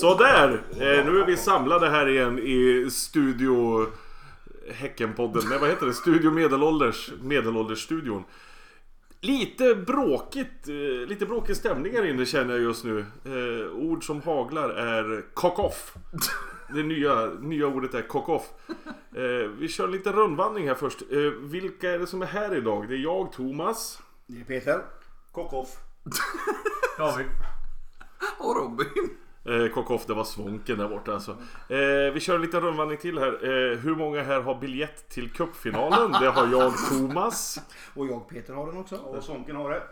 Sådär! Eh, nu är vi samlade här igen i Studio Häckenpodden. Nej vad heter det? Studio Medelålders. Medelåldersstudion. Lite bråkigt, eh, lite bråkig stämning här inne känner jag just nu. Eh, ord som haglar är kock-off. Det nya, nya ordet är kock-off. Eh, vi kör lite rundvandring här först. Eh, vilka är det som är här idag? Det är jag, Thomas. Det är Peter. Kockoff. David. Och Robin. Eh, Kock-off, det var svånken där borta alltså. Eh, vi kör en liten rundvandring till här. Eh, hur många här har biljett till cupfinalen? Det har jag, Thomas. Och jag Peter har den också. Och Sonken har det.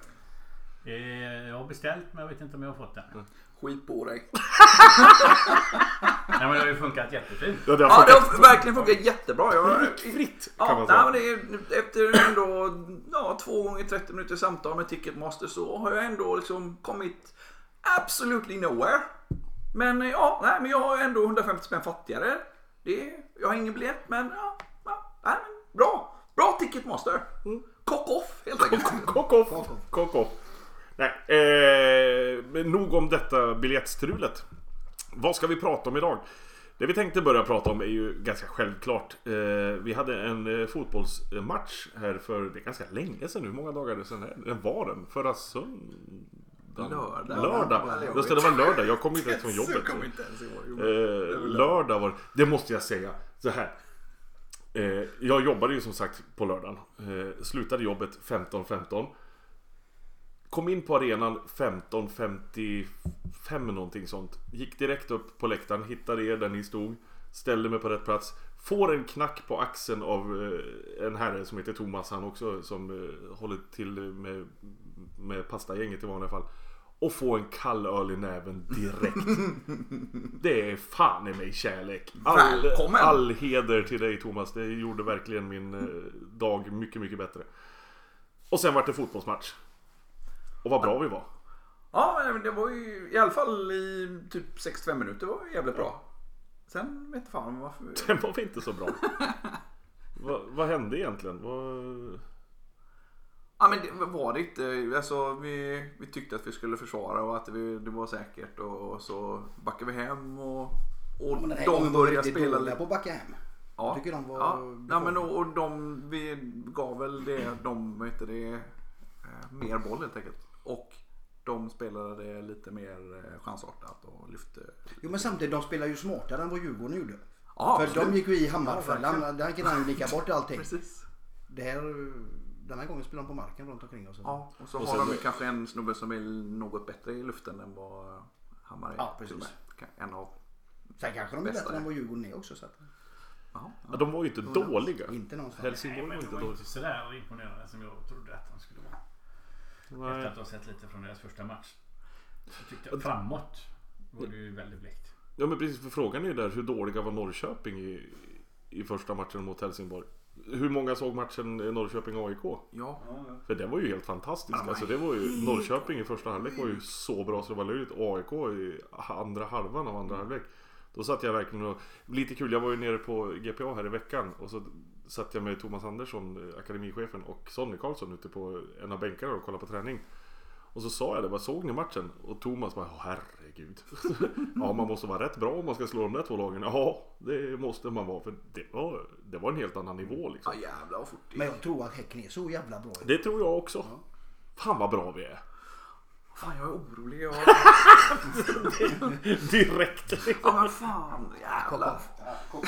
Eh, jag har beställt men jag vet inte om jag har fått den. Skit på dig. Nej men det har ju funkat jättefint. Ja, det har Ja, det funkat har verkligen funkat jättebra. Jag, fritt ja, kan man nej, säga. men det är, efter ändå ja, två gånger 30 minuter samtal med Ticketmaster så har jag ändå liksom kommit absolutely nowhere. Men eh, ja, nej, men jag har ändå 150 spänn fattigare. Det, är- jag har ingen biljett men ja, nej, men bra. Bra Ticketmaster. Cock off helt enkelt. Kock-off. Kock-off. Nej, eh, nog om detta biljettstrulet. Vad ska vi prata om idag? Det vi tänkte börja prata om är ju ganska självklart. Eh, vi hade en eh, fotbollsmatch här för det är ganska länge sedan nu. Hur många dagar är det sedan? här? Den var den? Förra söndagen? Lördag. Lördag. Just det, det var lördag. Jag kom inte direkt från jobbet. Kommer inte ens ihåg. Eh, lördag var det. måste jag säga. Så här. Eh, jag jobbade ju som sagt på lördagen. Eh, slutade jobbet 15.15. Kom in på arenan 15.55 någonting sånt. Gick direkt upp på läktaren, hittade er där ni stod. Ställde mig på rätt plats. Får en knack på axeln av eh, en herre som heter Thomas han också som eh, håller till med, med pastagänget i vanliga fall. Och få en kall öl i näven direkt. Det är fan i mig kärlek. All, Välkommen. all heder till dig Thomas. Det gjorde verkligen min eh, dag mycket, mycket bättre. Och sen var det fotbollsmatch. Och vad bra vi var. Ja, men det var ju i alla fall i typ 65 minuter var jävligt bra. Sen vet fan varför. Den var väl inte så bra. vad, vad hände egentligen? Vad... Ja men det var det inte. Alltså vi, vi tyckte att vi skulle försvara och att vi, det var säkert och så backade vi hem och, och här de började spela lite. på att backa hem. Ja, Jag tycker de var ja. ja men och, och de, vi gav väl det, de, vad heter det, eh, mer boll helt enkelt. Och de spelade lite mer eh, chansartat och lyfte. Jo men samtidigt, de spelar ju smartare än vad Djurgården gjorde. Ja, För absolut. de gick ju i Hammarfällan. Där kan han ju lika bort allting. Precis. Det här, den här gången spelar de på marken runt omkring oss. Ja, och så Och har sen- de ju kanske en snubbe som är något bättre i luften än vad Hammar är. Ja, precis. En av, Sen kanske de är Bästa bättre än är. vad Djurgården är också. Så att, ja, Ja, de var ju inte dåliga. inte någonstans. Helsingborg var men inte de var dåliga. inte sådär imponerande som jag trodde att de skulle vara. Efter Nej. att ha sett lite från deras första match. Jag tyckte framåt var det ju väldigt blekt. Ja men precis, för frågan är ju där hur dåliga var Norrköping i, i första matchen mot Helsingborg? Hur många såg matchen Norrköping-AIK? ja. För den var ju helt fantastisk. Alltså det var ju, Norrköping i första halvlek var ju så bra så det var löjligt. AIK i andra halvan av andra halvlek. Då satt jag verkligen och... Lite kul, jag var ju nere på GPA här i veckan och så satt jag med Thomas Andersson, akademichefen och Sonny Karlsson ute på en av bänkarna och kollade på träning. Och så sa jag det, såg ni matchen? Och Thomas bara, "Åh, herregud. ja, man måste vara rätt bra om man ska slå de där två lagen. Ja, det måste man vara. För det var, det var en helt annan nivå liksom. ja jävlar vad fort det Men jag tror att Häcken är så jävla bra. Det tror jag också. Fan vad bra vi är. Fan jag är orolig. Jag... Direkt. ja men fan jävlar. Ja,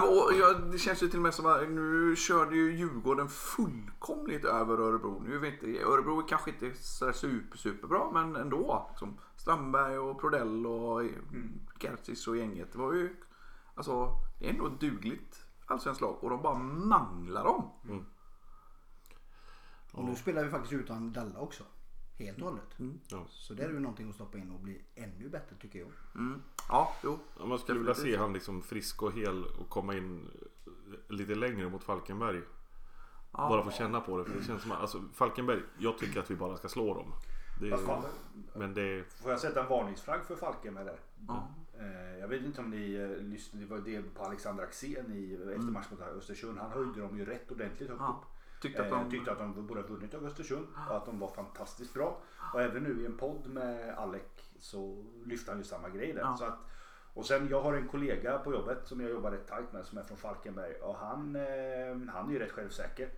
och, jag, det känns ju till och med som att nu körde ju Djurgården fullkomligt över Örebro. Nu vet jag, Örebro är kanske inte så super, superbra men ändå. Liksom, Strandberg och Prodell och mm. Gertzis och gänget. Det var ju alltså, det är ändå ett dugligt allsvenskt lag och de bara manglar dem. Och nu spelar vi faktiskt utan Dalla också. Helt och hållet. Ja. Så det är ju någonting att stoppa in och bli ännu bättre tycker jag. Mm. Ja, jo. Ja, Man skulle vilja se han liksom frisk och hel och komma in lite längre mot Falkenberg. Bara få känna på det. För det känns som att, alltså, Falkenberg, jag tycker att vi bara ska slå dem. Det men det Får jag sätta en varningsflagg för Falkenberg där? Ja. Eh, Jag vet inte om ni eh, lyssnade, det var det på Alexander Axén i eftermatch mot Östersund. Han höjde dem ju rätt ordentligt högt Ja. upp. Tyckte att Eh, de... tyckte att de borde ha vunnit över Östersund och att de var fantastiskt bra. Och även nu i en podd med Alec så lyfte han ju samma grej där. Ja. Så att, och sen jag har en kollega på jobbet som jag jobbar rätt tajt med som är från Falkenberg och han, eh, han är ju rätt självsäker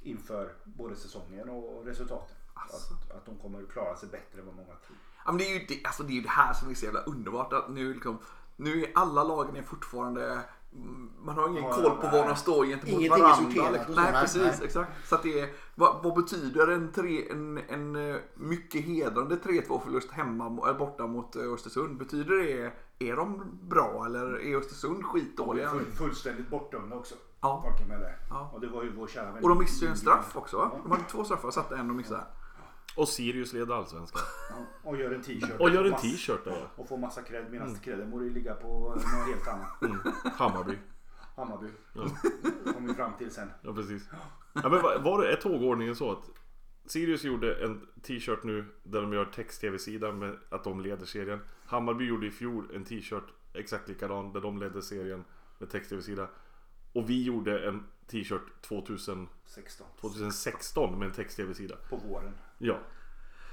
inför både säsongen och resultaten. Alltså. Att, att de kommer att klara sig bättre än vad många tror. Ja, men det, är ju det, alltså det är ju det här som är så jävla underbart. Att nu, liksom, nu är alla lagen är fortfarande... Man har ingen Ja, koll på nej. var de står gentemot Ingenting är varandra. sorterat liksom. och så, nej, precis. nej. Exakt. Så att det är, vad, vad betyder en, tre, en, en eh, mycket hedrande 3-2 förlust hemma borta mot eh, Östersund? Betyder det, är de bra eller är Östersund De skitdåliga? är full, fullständigt bortdömda också. Ja. Falkenberg där. Ja. Och det var ju vår kära vän. Och de missade ju en straff också va? Ja. De hade två straffar och satte en och missade. Och Sirius leder allsvenskan. Ja, Och gör en t-shirt. Och gör en t-shirt där. Och får massa cred medan credden borde ligga på något helt annat. Mm. Hammarby. Hammarby. Ja. Kom vi fram till sen. Ja precis. Ja, men var- var det ett tågordningen så att Sirius gjorde en t-shirt nu där de gör text-tv-sida med att de leder serien. Hammarby gjorde i fjol en t-shirt exakt likadan där de ledde serien med text-tv-sida. Och vi gjorde en t-shirt 2000, 16. 2016 med en text-tv-sida. På våren. Ja.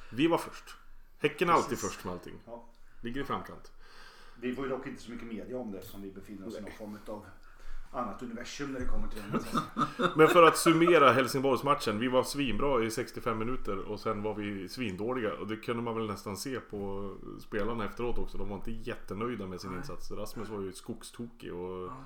Vi var först. Häcken är alltid Precis. först med allting. Ja. Ligger i framkant. Vi får ju dock inte så mycket media om det som vi befinner oss i någon form av annat universum när det kommer till det. Men för att summera Helsingborgsmatchen. Vi var svinbra i 65 minuter och sen var vi svindåliga. Och det kunde man väl nästan se på spelarna efteråt också. De var inte jättenöjda med sin insats. Rasmus var ju skogstokig och ja,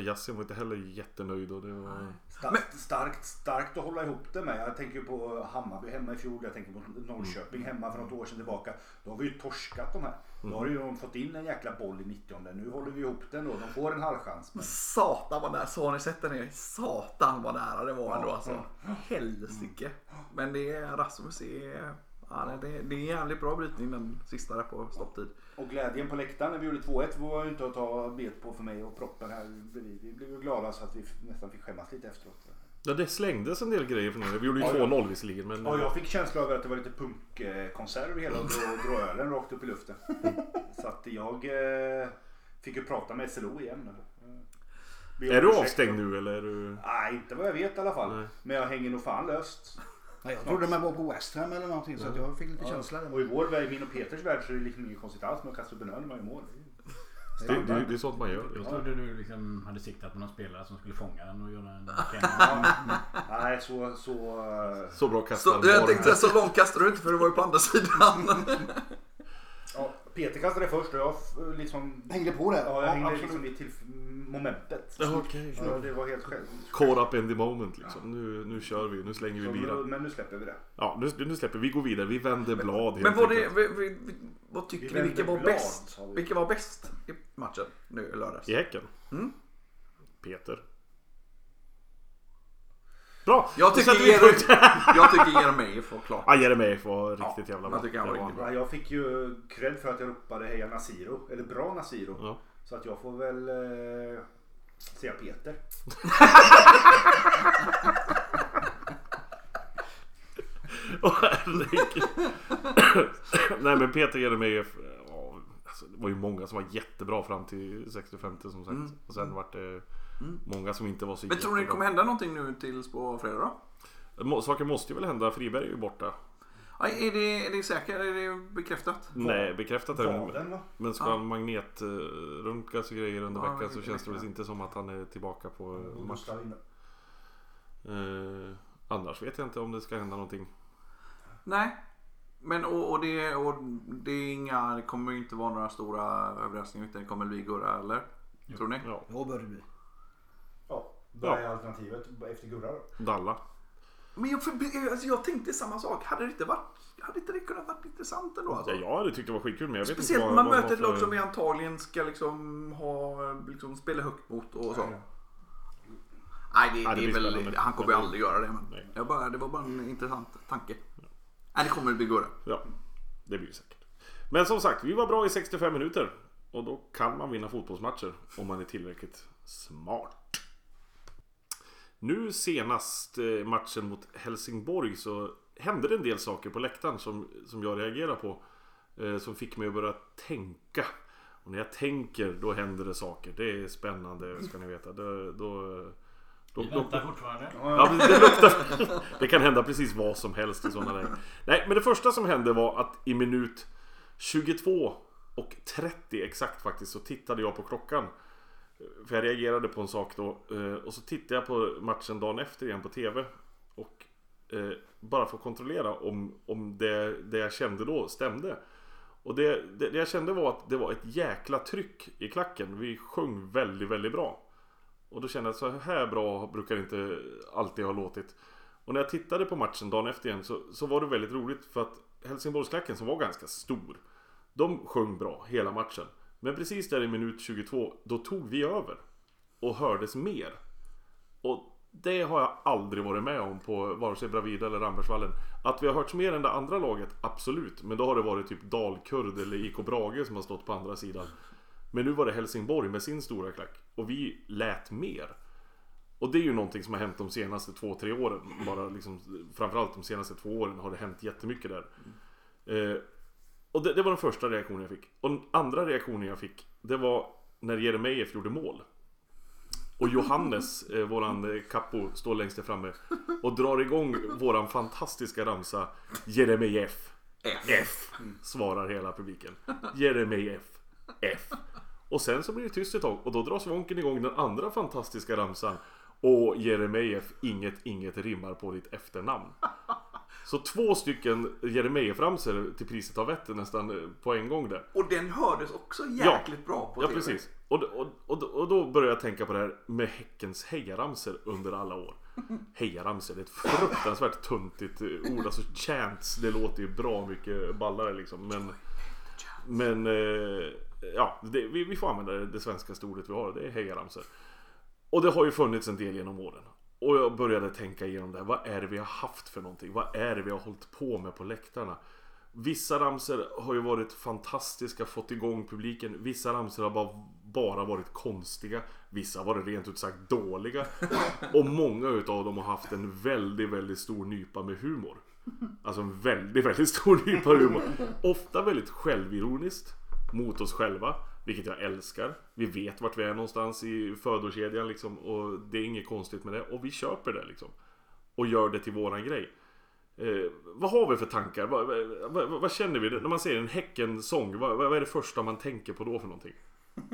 Yasin var inte heller jättenöjd. Och det var... Starkt, starkt, starkt att hålla ihop det med. Jag tänker på Hammarby hemma i fjol. Jag tänker på Norrköping hemma för något år sedan tillbaka. Då har vi ju torskat de här. Då har ju de fått in en jäkla boll i 90 Nu håller vi ihop den då. De får en halvchans. Men Satan vad nära. Så har ni sett den? Satan vad nära det var ändå alltså. Helsike. Men det är Rasmus är... Ja, det, det är en jävligt bra brytning den sista där på stopptid. Och glädjen på läktaren när vi gjorde 2-1 var ju inte att ta bet på för mig och proppen här bredvid. Vi blev ju glada så att vi nästan fick skämmas lite efteråt. Ja, det slängdes en del grejer från er. Vi gjorde ju Ja, ja. 2-0 visserligen. Men... Ja, jag fick känsla av att det var lite punkkonserv hela och dra, dra ölen rakt upp i luften. Så att jag eh, fick ju prata med SLO igen. Är du avstängd nu eller är du... Nej, inte vad jag vet i alla fall. Nej. Men jag hänger nog fan löst. Ja, jag trodde man var på West Ham eller någonting så att jag fick lite känsla. Och i vår värld, min och Peters värld så är det liksom inget konstigt alls med att kasta upp en öl när man gör mål. Det, det, det är sånt man gör. Jag trodde du liksom hade siktat på någon spelare som skulle fånga den och göra en Nej, så... så eh, Så bra kastare Så, jag tänkte så långt kastar du inte för det var ju på andra sidan. ja, Peter kastade först och jag liksom... Hängde på det? Ja, jag hängde absolut. liksom i till momentet. Ja, okej. Ja, det var helt själv. Caught up in the moment liksom. Nu, nu kör vi, nu slänger vi Så, bira. men nu släpper vi det. Ja, nu, nu släpper vi. Vi går vidare. Vi vänder blad helt Men vad, det, enkelt. vi, vi, vad tycker Vi ni? Vilka var blad, bäst? vi. Vilka var bäst i matchen nu i lördags? I Häcken? Mm. Peter. Bra! Jag tycker vi. Jeremejeff jag tycker Jeremejeff var klart. Ja, Jeremejeff var riktigt Ja, jävla jag bra. tycker han var riktigt Ja, jag fick ju cred för att jag ropade heja Nasiro. Eller bra Nasiro. Ja. Så att jag får väl eh, säga Peter. Åh, herregud. Nej men Peter Jeremejeff. Ja, alltså, det var ju många som var jättebra fram till 65 som sagt. Och sen vart det många som inte var så Men tror ni det kommer hända någonting nu tills på fredag då? Må- Saker måste ju väl hända. Friberg är ju borta. Är, det, är det säkert? Är det bekräftat? Nej, bekräftat är det. Men ska Ja. han magnetröntgas och grejer under Ja, veckan det så känns det väl inte som att han är tillbaka på match. Eh, annars vet jag inte om det ska hända någonting. Nej. Men och, och, det, och det är inga, det kommer ju inte vara några stora överraskningar utan det kommer bli Gurra eller? Tror ni? Ja, Ja, bör det bli. Ja, vad är alternativet efter Gurra då? Dalla. Men jag, för, alltså jag tänkte samma sak. Hade det inte varit, hade inte det kunnat varit intressant ändå alltså? Ja, jag hade tyckt det var skitkul men jag vet Speciellt inte när vad, man vad möter ett har lag för- som vi antagligen ska liksom ha, liksom spela högt mot och så. Nej, det, Ja, det det är väl, han kommer ju aldrig göra det. Men Nej. jag bara, det var bara en intressant tanke. Nej, det kommer bli Gurra. Ja, det blir det säkert. Men som sagt, vi var bra i 65 minuter. Och då kan man vinna fotbollsmatcher om man är tillräckligt smart. Nu senast eh, matchen mot Helsingborg så hände det en del saker på läktaren som, som jag reagerar på. Eh, som fick mig att börja tänka. Och när jag tänker då händer det saker. Det är spännande ska ni veta. Då, då, Då, då, väntar fortfarande. Ja, det luktar... Det kan hända precis vad som helst i sådana lägen. Nej, men det första som hände var att i minut 22 och 30 exakt faktiskt så tittade jag på klockan. För jag reagerade på en sak då. Eh, och så tittade jag på matchen dagen efter igen på TV. Och eh, bara för att kontrollera om, om det, det jag kände då stämde. Och det, det, det jag kände var att det var ett jäkla tryck i klacken. Vi sjöng väldigt, väldigt bra. Och då kände jag att så här bra brukar det inte alltid ha låtit. Och när jag tittade på matchen dagen efter igen så, så var det väldigt roligt för att Helsingborgsklacken som var ganska stor. De sjöng bra hela matchen. Men precis där i minut 22 då tog vi över. Och hördes mer. Och det har jag aldrig varit med om på vare sig Bravida eller Rambergsvallen. Att vi har hörts mer än det andra laget, absolut. Men då har det varit typ Dalkurd eller IK Brage som har stått på andra sidan. Men nu var det Helsingborg med sin stora klack. Och vi lät mer. Och det är ju någonting som har hänt de senaste två, tre åren. Bara liksom, framförallt de senaste två åren har det hänt jättemycket där. Eh, och det, det var den första reaktionen jag fick. Och den andra reaktionen jag fick, det var när Jeremejeff gjorde mål. Och Johannes, eh, våran eh, capo, står längst där framme och drar igång våran fantastiska ramsa Jeremejeff. F. Svarar hela publiken. Jeremejeff. F. Och sen så blir det tyst ett tag och då drar Svånken igång den andra fantastiska ramsan. Och Jeremejeff, inget, inget rimmar på ditt efternamn. Så två stycken Jeremejeff-ramsor till priset av ett nästan eh, på en gång där. Och den hördes också jäkligt bra på Ja TV. precis. Och, och, och, och då började jag tänka på det här med Häckens hejaramser under alla år. Hejaramser, det är ett fruktansvärt tuntigt eh, ord. Alltså chants, det låter ju bra mycket ballare liksom. Men, men eh, ja, det, vi, vi får använda det, det svenska ordet vi har. Det är hejaramser. Och det har ju funnits en del genom åren. Och jag började tänka igenom det. här. Vad är det vi har haft för någonting? Vad är det vi har hållit på med på läktarna? Vissa ramser har ju varit fantastiska, fått igång publiken. Vissa ramser har bara, bara varit konstiga. Vissa har varit rent ut sagt dåliga. Och många utav dem har haft en väldigt, väldigt stor nypa med humor. Alltså en väldigt, väldigt stor nypa humor. Ofta väldigt självironiskt mot oss själva. Vilket jag älskar. Vi vet vart vi är någonstans i födokedjan liksom. Och det är inget konstigt med det. Och vi köper det liksom. Och gör det till våran grej. Eh, vad har vi för tankar? Vad, vad, vad, vad känner vi när man ser en Häcken-sång? Vad, vad är det första man tänker på då för någonting?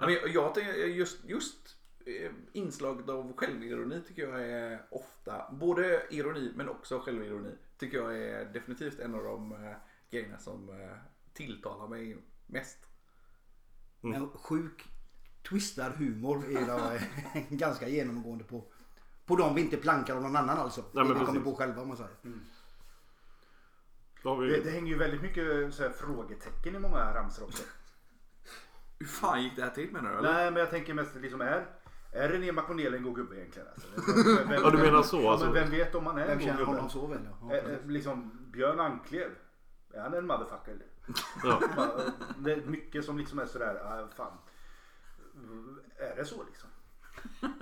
Ja, men jag, jag tänker eh, just, just eh, inslaget av självironi tycker jag är ofta, både ironi men också självironi, tycker jag är definitivt en av de eh, grejerna som tilltalar mig mest. Men sjuk twistad humor är då, eh, ganska genomgående på, på de vi inte plankar av någon annan alltså. men det vi kommer på själva om man säger. Har vi... Det, det hänger ju väldigt mycket så här frågetecken i många ramsor också. Hur fan gick det här till menar du? Eller? Nej men jag tänker mest liksom är är René Makonel en god gubbe egentligen? Alltså? Vem, vem, Ja, du menar så, Ja, alltså. men vem vet om han är Vem en god känner gubbe? honom så väl? Ja, Eh, eh, liksom Björn Anklev. Är han en motherfucker? eller? Ja. Det är mycket som liksom är sådär, ah, fan. Är det så liksom?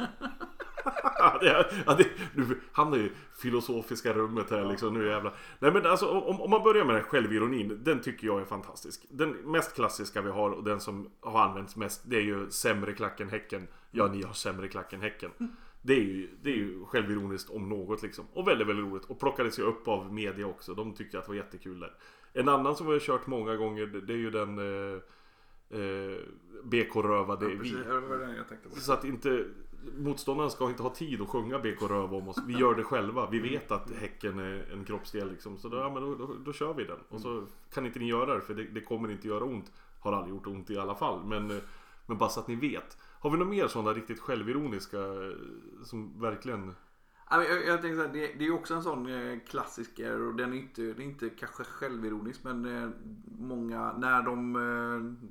Ja, det är, ja, det, nu hamnar ju filosofiska rummet här liksom. Nu jävlar. Nej men alltså om, om man börjar med den här självironin. Den tycker jag är fantastisk. Den mest klassiska vi har och den som har använts mest. Det är ju sämre klacken Häcken. Ja ni har sämre klacken Häcken. Det är, ju, det är ju självironiskt om något liksom. Och väldigt, väldigt roligt. Och plockades ju upp av media också. De tyckte att det var jättekul där. En annan som vi har kört många gånger. Det är ju den eh, eh, vi. Precis, det tänkte på. Så att inte Motståndaren ska inte ha tid att sjunga BK Röv om oss. Vi gör det själva. Vi vet att Häcken är en kroppsdel liksom. Så då, ja, men då, då, då kör vi den. Och så kan inte ni göra det för det, det kommer inte göra ont. Har aldrig gjort ont i alla fall. Men, men bara så att ni vet. Har vi några mer sådana riktigt självironiska eh, som verkligen... Jag, jag tänker så här, det, det är ju också en sån eh, klassiker och den är inte, det är inte kanske självironisk men eh, många, när de eh,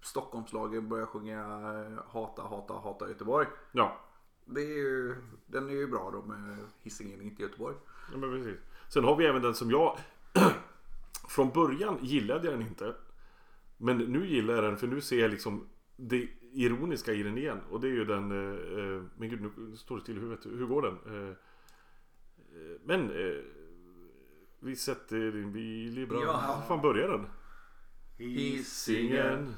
Stockholmslagen börjar sjunga eh, Hata, hata, hata Göteborg. Ja, Det är ju, den är ju bra då med Hisingen, inte Göteborg. ja men precis. Sen har vi även den som jag... Från början gillade jag den inte. Men nu gillar jag den för nu ser jag liksom det ironiska i den igen. Och det är ju den... eh, eh, Men gud, nu står det still i huvudet. Hur går den? Eh, eh, Men... eh, Vi sätter din bil i brand. Ja. Hur fan börjar den? Hisingen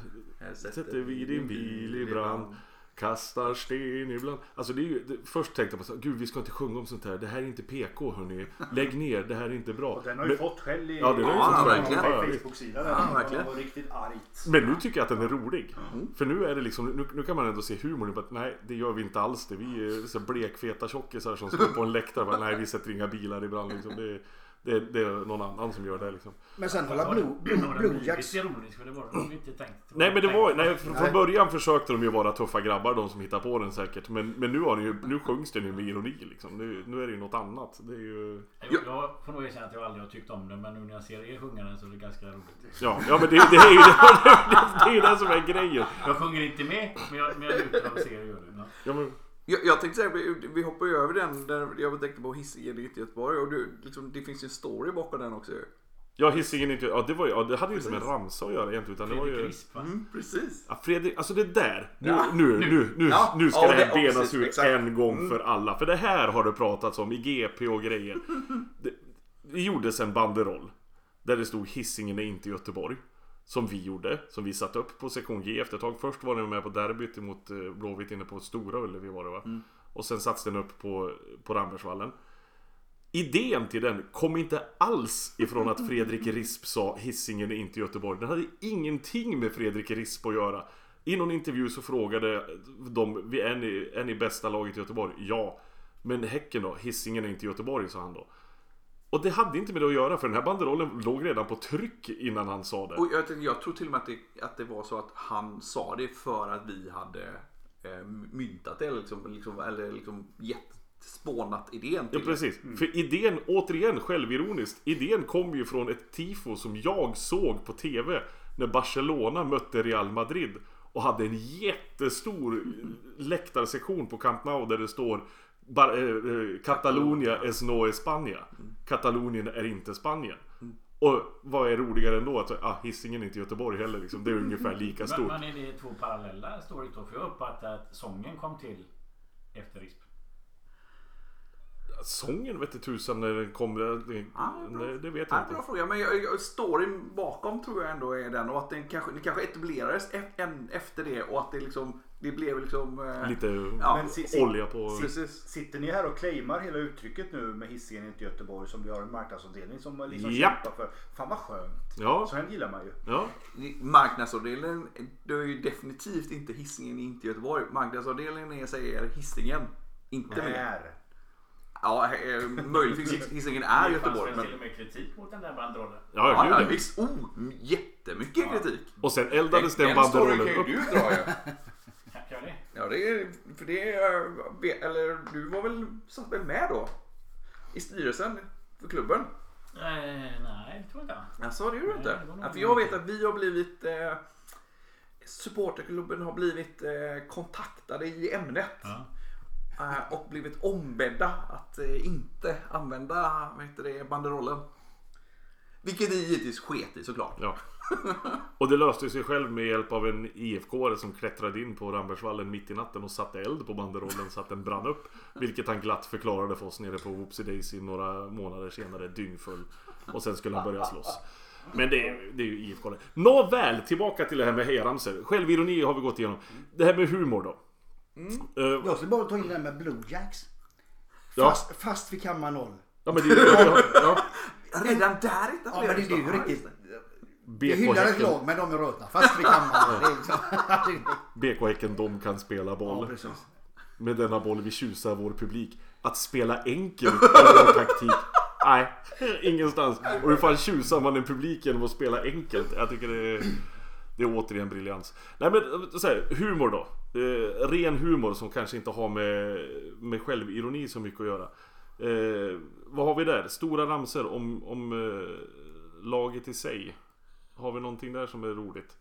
sätter vi din bil i brand. Kastar sten ibland. Alltså det är ju, det, först tänkte jag på så, gud vi ska inte sjunga om sånt här. Det här är inte PK hörni. Lägg ner, det här är inte bra. Och den har ju Men- fått skäll i Ja, den har ju fått. Ja, ja, visst. Facebook-sida. Ja, verkligen. Var riktigt argt. Men nu tycker jag att den är rolig. För nu är det liksom, nu, nu kan man ändå se humorn. i bara Nej, det gör vi inte alls det. Vi är så blekfeta tjockisar som står på en läktare. Bara, nej, vi sätter inga bilar ibland. Liksom. Det, det, det är någon annan som gör det. Liksom. Men sen hålla Blue, det- Blue, det Blue Jacks. ironiskt? För det var de inte tänkt. Nej men det var, nej, från början försökte de ju vara tuffa grabbar de som hittar på den säkert. Men, men nu, har ni ju, nu sjungs den ju med ironi liksom. Nu, nu är det ju något annat. Det är ju... Jag, jag får nog erkänna att jag aldrig har tyckt om den men nu när jag ser er sjunga den så är det ganska roligt. Ja, ja men det, det är ju det, det, är ju det som är grejen. Jag sjunger inte med men jag, men jag njuter av att se er göra det. Ja. Ja, men, Jag, jag tänkte säga, vi, vi hoppar ju över den där jag tänkte på Hisingen i Göteborg och du, liksom, det finns ju en story bakom den också ja, Hisingen inte... Ja, det, var, ju- ja, det hade ju inte med ramsa att göra egentligen. Utan det var Fredrik ju... Risp va? Mm, precis. Ja, Fredrik, alltså det där. Nu, Ja, nu, nu, nu, Ja, nu ska ja, det här benas precis, ut exakt. en gång Mm. för alla. För det här har det pratats om i GP och grejer. Det, det gjordes en banderoll. Där det stod Hisingen är inte Göteborg. Som vi gjorde, som vi satte upp på sektion G efter ett tag. Först var den med på derbyt mot eh, Blåvitt inne på Stora Ullevi var det va? Mm. Och sen sattes den upp på, på Rambergsvallen. Idén till den kom inte alls ifrån att Fredrik Risp sa Hisingen är inte Göteborg. Den hade ingenting med Fredrik Risp att göra. I någon intervju så frågade de, "Vi- är ni, är ni bästa laget i Göteborg? Ja. Men Häcken då? Hisingen är inte Göteborg, sa han då. Och det hade inte med det att göra för den här banderollen låg redan på tryck innan han sa det. Och jag, tänkte- jag tror till och med att det, att det var så att han sa det för att vi hade eh, myntat det eller liksom, liksom, eller liksom gett spånat idén Ja till det. precis. För idén, återigen självironiskt, idén kom ju från ett tifo som jag såg på TV när Barcelona mötte Real Madrid och hade en jättestor läktarsektion på Camp Nou där det står Bar- eh, eh, Catalonia es no España. Katalonien är inte Spanien. Och vad är roligare ändå? Att ah, Hisingen är inte Göteborg heller liksom. Det är ungefär lika Men, stort. men är det två parallella stories då? För jag uppfattar att sången kom till efter Risp. Sången vete tusan när den kom. Det, bra. det, det vet jag Ja, inte. bra fråga, men jag, jag, storyn bakom tror jag ändå är den och att den kanske, det kanske etablerades e- efter det och att det liksom, det blev liksom... Eh, Lite Ja, Men si- si- olja på... Sitter ni här och claimar hela uttrycket nu med Hisingen inte Göteborg som vi har en marknadsavdelning som liksom Japp. kämpar för? Fan vad skönt. Ja, Sånt gillar man ju. ja. Marknadsavdelningen, det är ju definitivt inte Hisingen, inte Göteborg. Marknadsavdelningen är, säger Hisingen, inte mer. Är. Ja, eh, möjligtvis Hisingen är Det Göteborg. fanns Men, väl till och med kritik mot den där banderollen. Ja, ja, ja, ja. visst. Oh, jättemycket kritik. Och sen eldades den Den banderollen kan upp. ju du dra ju. Ja, det är, för det är, eller du var väl, satt väl med då? I styrelsen för klubben? Eh, nej, det tror jag inte. Alltså det gjorde du inte? Ja, för jag vet att vi har blivit eh, Supporterklubben har blivit eh, kontaktade i ämnet. Ja. Eh, och blivit ombedda att eh, inte använda vad heter det, banderollen. Vilket vi givetvis sket i såklart. Ja. Och det löste sig själv med hjälp av en IFK som klättrade in på Rambergsvallen mitt i natten och satte eld på banderollen så att den brann upp. Vilket han glatt förklarade för oss nere på Whoopsie Daisy några månader senare, dyngfull. Och sen skulle han börja slåss. Men det, är- det är ju IFK det. Nåväl, tillbaka till det här med hejaramsor. Självironi har vi gått igenom. Det här med humor då. Eh, Jag skulle bara ta in det här med Blue Jacks. Ja. Fast, fast vid kammar noll. ja men det är ja, ja. Redan där Ja men det är ju riktigt. Jag BK hyllar ett lag men de är röta. Fast vid kammar. Det är liksom... BK Häcken, de kan spela boll. Ja precis. Med denna boll vi tjusar vår publik. Att spela enkelt är taktik. Nej, ingenstans. Och hur fan tjusar man en publik genom att spela enkelt? Jag tycker det är, det är återigen briljans. Nej men så här, humor då. Eh, ren humor som kanske inte har med, med självironi så mycket att göra. Eh, vad har vi där? Stora ramsor om, om eh, laget i sig. Har vi någonting där som är roligt?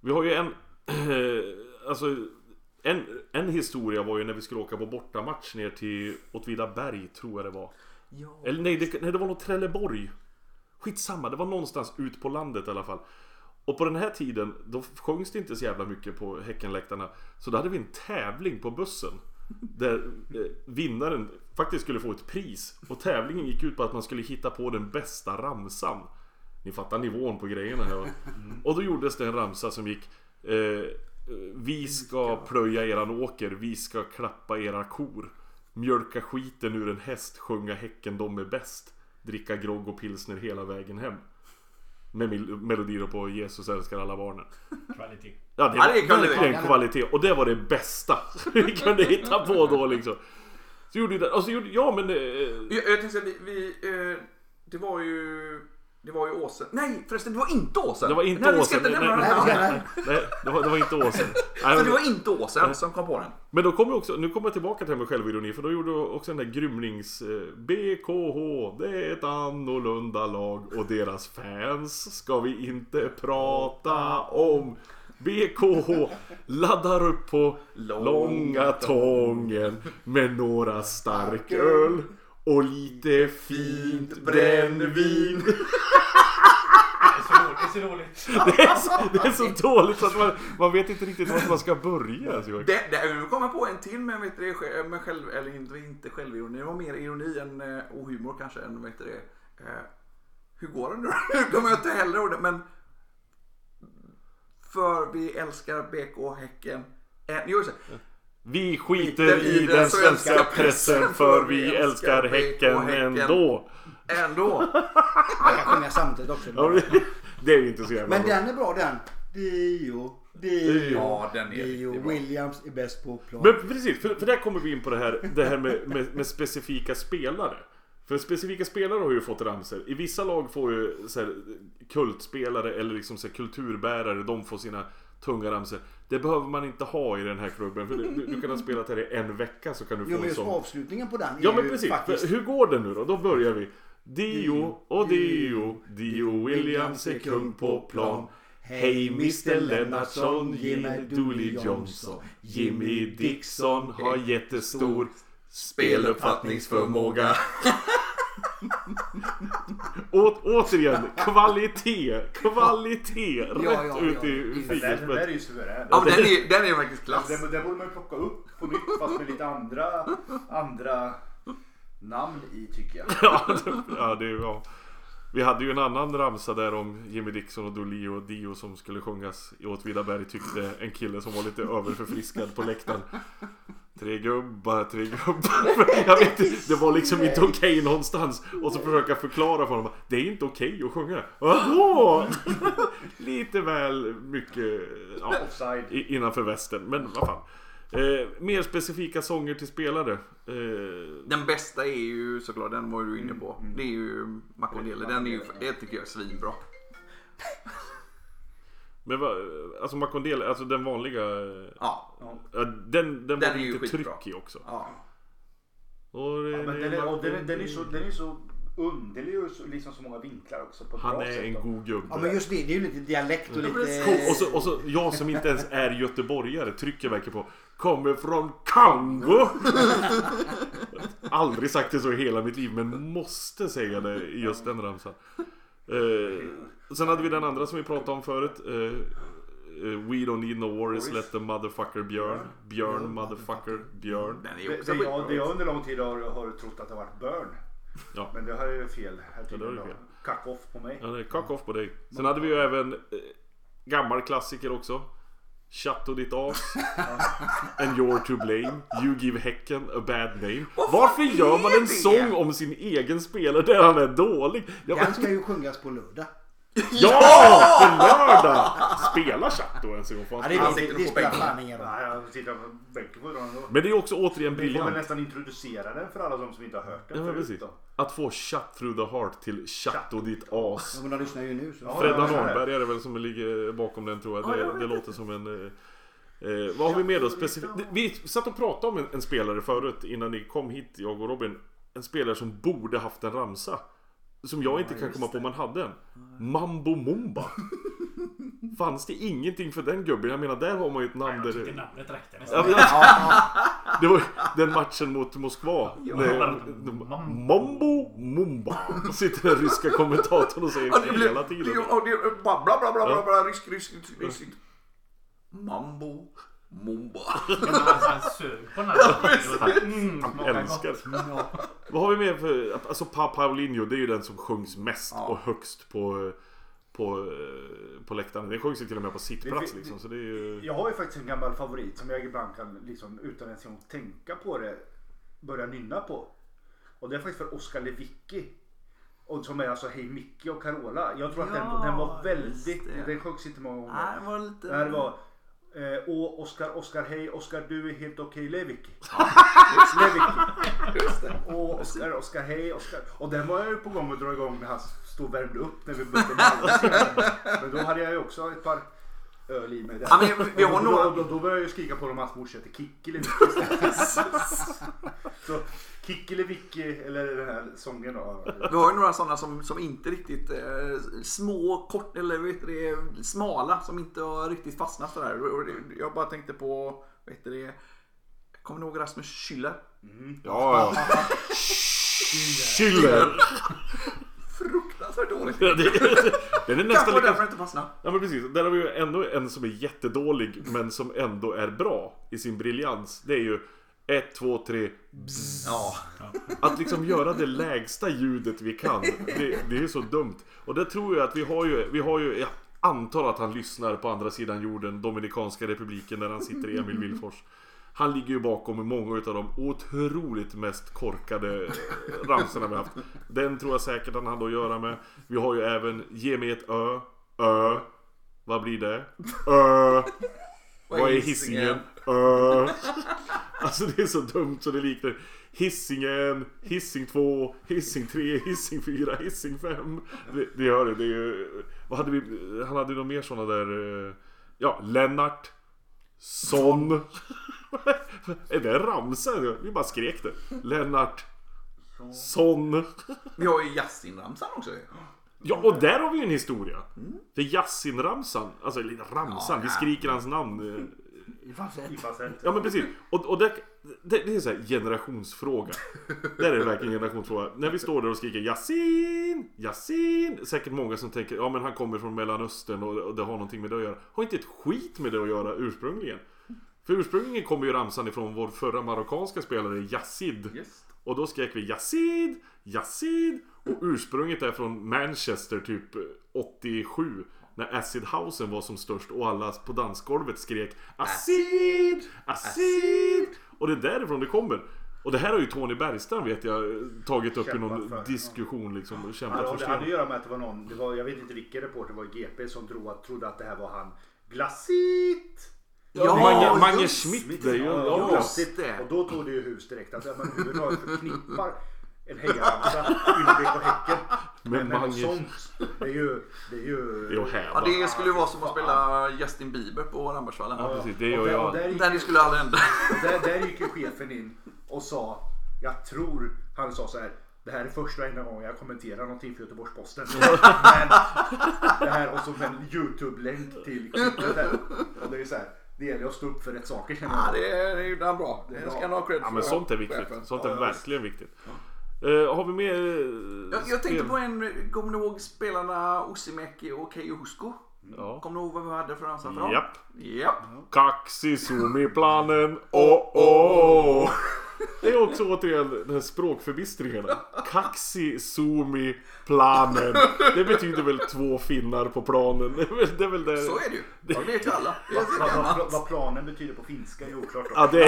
Vi har ju en... alltså en, en historia var ju när vi skulle åka på bortamatch ner till Åtvidaberg tror jag det var. Ja. Eller nej det, nej, det var nog Trelleborg. Skitsamma, det var någonstans ut på landet i alla fall. Och på den här tiden, då sjöngs det inte så jävla mycket på Häckenläktarna. Så då hade vi en tävling på bussen. Där eh, vinnaren faktiskt skulle få ett pris. Och tävlingen gick ut på att man skulle hitta på den bästa ramsan. Ni fattar nivån på grejerna här va? Och då gjordes det en ramsa som gick eh, Vi ska plöja eran åker, vi ska klappa era kor. Mjölka skiten ur en häst, sjunga Häcken de är bäst. Dricka grogg och pilsner hela vägen hem. Med melodier på Jesus älskar alla barnen. Kvalitet. Ja, det Ja, var det verkligen kvalitet. Och det var det bästa vi kunde hitta på då liksom. Så gjorde vi det. Och så gjorde, ja men... Eh, Jag, jag tänkte säga, vi, vi, eh, det var ju... Det var ju Åsen. Nej förresten, det var inte Åsen. det var inte nej, Åsen. Nej, nej, nej, nej. nej, det var, det var inte Åsen. Nej, Så det var inte Åsen som kom på den. Men då kommer också, nu kommer jag tillbaka till det med självironi för då gjorde jag också den där grymnings... Eh, BKH, det är ett annorlunda lag och deras fans ska vi inte prata om. BKH laddar upp på långa tången med några starköl och lite fint brännvin. Det är så dåligt. Det är så dåligt. Det är så, dåligt så att man, man vet inte riktigt vart man ska börja. Det, det, nu kommer jag på en till med, vet du, det, med själv, eller inte, inte självironi. Det var mer ironi än, eh, och humor kanske än vet du, det. Eh, hur går det nu Nu kommer jag inte heller det men För vi älskar BK Häcken. Eh, jo, Vi skiter i den svenska pressen för vi älskar Häcken ändå. ändå. Man kan sjunga samtidigt också. Det är ju inte så jävla Men bra. den är bra den. Dio, Dio, Ja, den är Dio. Williams är bäst på plan. Men precis, för, för där kommer vi in på det här, det här med, med, med specifika spelare. För specifika spelare har ju fått ramsor. I vissa lag får ju så här, kultspelare eller liksom så här, kulturbärare, de får sina tunga ramsor. Det behöver man inte ha i den här klubben. För du, du kan ha spelat här i en vecka så kan du Jo få men en sån. avslutningen på den är Ja men ju precis, faktiskt... hur går det nu då? Då börjar vi. Dio och Dio, Dio Williams är kung på plan. Hej Mr Lennartsson, mig Dooley Johnson. Jimmy Dixon har jättestor speluppfattningsförmåga. Å, återigen, kvalitet, kvalitet, rätt Ja, ja, ut ja. i Den, den där är ju suverän. Ja, men den, är, den är faktiskt klass. Den, den borde man ju plocka upp på nytt fast med lite andra, andra namn i tycker jag. Ja, det- ja, det, ja. Vi hade ju en annan ramsa där om Jimmy Dixon och Dolly och Dio som skulle sjungas i Åtvidaberg tyckte en kille som var lite överförfriskad på läktaren. Tre gubbar, tre gubbar. Jag vet inte, det var liksom inte okej någonstans. Och så försöka förklara för honom. Det är inte okej att sjunga. Lite väl mycket ja, innanför västen. Men vad fan. Eh, mer specifika sånger till spelare. Eh, Den bästa är ju såklart, den var du inne på. Mm, Det är ju Makondele. Den är ju, det tycker jag är svinbra. Men vad, alltså Makondele, alltså den vanliga Ja. ja, Den, den, var lite skitbra. tryck i också ja. och det, Ja, men den är, och den, är- den är så, den är så underlig och så, liksom så många vinklar också. På ett Han bra är sätt en då. god gubbe Ja men just det, det är ju lite dialekt och lite... Cool. och, så, och så jag som inte ens är göteborgare trycker verkligen på Kommer från Kongo Aldrig sagt det så i hela mitt liv men måste säga det i just den ramsan eh, Sen hade vi den andra som vi pratade om förut eh, We don't need no worries, let the motherfucker Björn Björn motherfucker Björn Den är Det, också det, jag, det jag under lång tid har, har trott att det varit Burn. Ja. Men det har jag ju fel här det du då. fel. Kack off på mig. Ja, det är kack off på dig. Sen hade vi ju även eh, gammal klassiker också. Chateau ditt as. And you're to blame. You give Häcken a bad name. Varför gör man är en det? sång om sin egen spelare där han är dålig? Jag Den ska ju sjungas på lördag. Ja! På lördag! Spela Chateau ens en gång. för Ja, han det, spelar. Sitter det, på det spelar bänken. fan ingen roll. Nej, jag sitter på bänken på då. Men det är också återigen Vi får väl briljant. nästan introducera den för alla de som inte har hört den Ja, men förut precis. då. Att få Shut through the heart till Chateau ditt as. Ja, men de lyssnar ju nu så. Ja, Freddan ja, ja. Holmberg är det väl som ligger bakom den tror jag. Ja, Det, det låter som en... eh, Eh, vad har vi mer då? Specif- vi satt och pratade om en, en spelare förut innan ni kom hit, jag och Robin. En spelare som borde haft en ramsa. Som jag inte kan komma på man hade en. Mambo Mumba. Fanns det ingenting för den gubben? Jag menar där har man ju ett namn Jag tycker där... namnet räckte Ja, Det var den matchen mot Moskva. Ja. När- Mambo Mumba. Sitter den ryska kommentatorn och säger Ja, det blir, hela det, tiden. ja, det, bla bla bla bla bla, bla rysk, rysk, rysk. Mambo, mumba. Han sög på den här. Mm, älskar. Vad har vi mer för... Alltså Pa Paulinho, det är ju den som sjungs mest Ja. och högst på... På, på läktaren. Det sjungs ju till och med på sittplats Det- liksom. Så det är ju... Jag har ju faktiskt en gammal favorit som jag ibland kan, liksom, utan ens en tänka på det, börja nynna på. Och det är faktiskt för Oskar Lewicki. Och som är alltså Hej Micke och Carola. Jag tror att den, Ja, den var väldigt, det. den sjöngs inte många gånger. Nej, det var lite... Det här var eh, Åh Oskar, Oskar, hej Oskar du är helt okej. Lewicki. Just det. Åh Oskar, Oskar, hej Oskar. Och den var jag ju på gång att dra igång när han stod och värmde upp när vi mötte Malmö. Men då hade jag ju också ett par öl i mig där. Ja, men vi- har då, några- då, då började jag ju skrika på dem att morsa heter istället. Så Kikki Lewicki, eller den här sången då. Vi har ju några sådana som, som inte riktigt eh, små, kort eller vet du, smala som inte har riktigt fastnat där. Och det- Jag bara tänkte på, vet du det, kommer ni ihåg Rasmus Schüller? Ja, ja. Schiller! Fruktansvärt dåligt. Den är nästan lika... därför inte fastnade. Ja men precis, där har vi ju ändå en som är jättedålig men som ändå är bra i sin briljans. Det är ju 1, 2, 3 Ja. Att liksom göra det lägsta ljudet vi kan. Det, det är så dumt. Och det tror jag att vi har ju, vi har ju, jag antar att han lyssnar på andra sidan jorden, Dominikanska republiken där han sitter i Emil Wilfors. Han ligger ju bakom många utav de otroligt mest korkade eh, ramsorna vi haft. Den tror jag säkert han hade att göra med. Vi har ju även Ge mig ett ö, ö. Vad blir det? Ö. Vad är Hisingen? Ö. Alltså det är så dumt så det liknar Hisingen, Hissing 2, Hissing 3, Hissing 4, Hissing 5. Det, det gör det. det är ju, vad hade vi? Han hade ju några mer sådana där. eh, Ja, Lennart. Son. Är det en ramsa? Vi bara skrek det. Lennart. Son. Vi har ju Yasin-ramsan också. Ja, och där har vi ju en historia. För Yasin-ramsan, alltså eller ramsan, vi Ja, skriker hans namn. I falsett. Ja men precis. Och, och det, det, det är så här generationsfråga. Där är det verkligen en generationsfråga. När vi står där och skriker Yasin, Yasin. Säkert många som tänker ja men han kommer från Mellanöstern och, och det har någonting med det att göra. Har inte ett skit med det att göra ursprungligen. För ursprungligen kommer ju ramsan ifrån vår förra marockanska spelare Yazid. Yes. Och då skrek vi Yazid, Yazid. Och ursprunget är från Manchester typ 87. När Acid Housen var som störst och alla på dansgolvet skrek Acid, Acid. Och det är därifrån det kommer. Och det här har ju Tony Bergstrand vet jag tagit upp i någon Kämpat för, ja. diskussion liksom. Och kämpat Ja, för det hade att göra med att det var någon, det var, jag vet inte vilken reporter, det var i GP som trodde att, trodde att det här var han Glasit! Ja, Mange, Mange Schmidt, det är ju... Ja, just det. Och då tog det ju hus direkt att ja, man överhuvudtaget förknippar en hejaramsa Ylvik och Häcken Men med, med något sånt. Det är ju... Det är ju... Det är att Ja, det skulle ju vara som att spela Justin Bieber på Rambergsvallen. Ja, precis. Det och gör där, och där, gick, Den skulle aldrig hända. där, där gick ju chefen in och sa, jag tror, han sa så här. Det här är första och enda gången jag kommenterar någonting för Göteborgs-Posten. Men det här och så en YouTube-länk till klippet där. Och det är så här, det gäller att stå upp för rätt saker känner Ja, jag. det är, det är ju bra. Det ska han ha cred Ja för. men sånt är viktigt. chefen. Sånt är Ja, ja, verkligen viktigt. Eh, har vi mer... eh, Jag, jag tänkte spel? på en, kommer ni ihåg spelarna Ossimäki och Keijo Husko? Ja. Kommer ni ihåg vad vi hade för ramsa för dem? Japp. Japp. Kaxi Sumi-planen, oh oh! Det är också återigen den här språkförbistringen. Kaxi Sumi-planen. Det betyder väl två finnar på planen. Det är väl, det är väl det. Så är det ju. Det vet ju alla. Är Vad, vad, planen betyder på finska är oklart. Ja, det-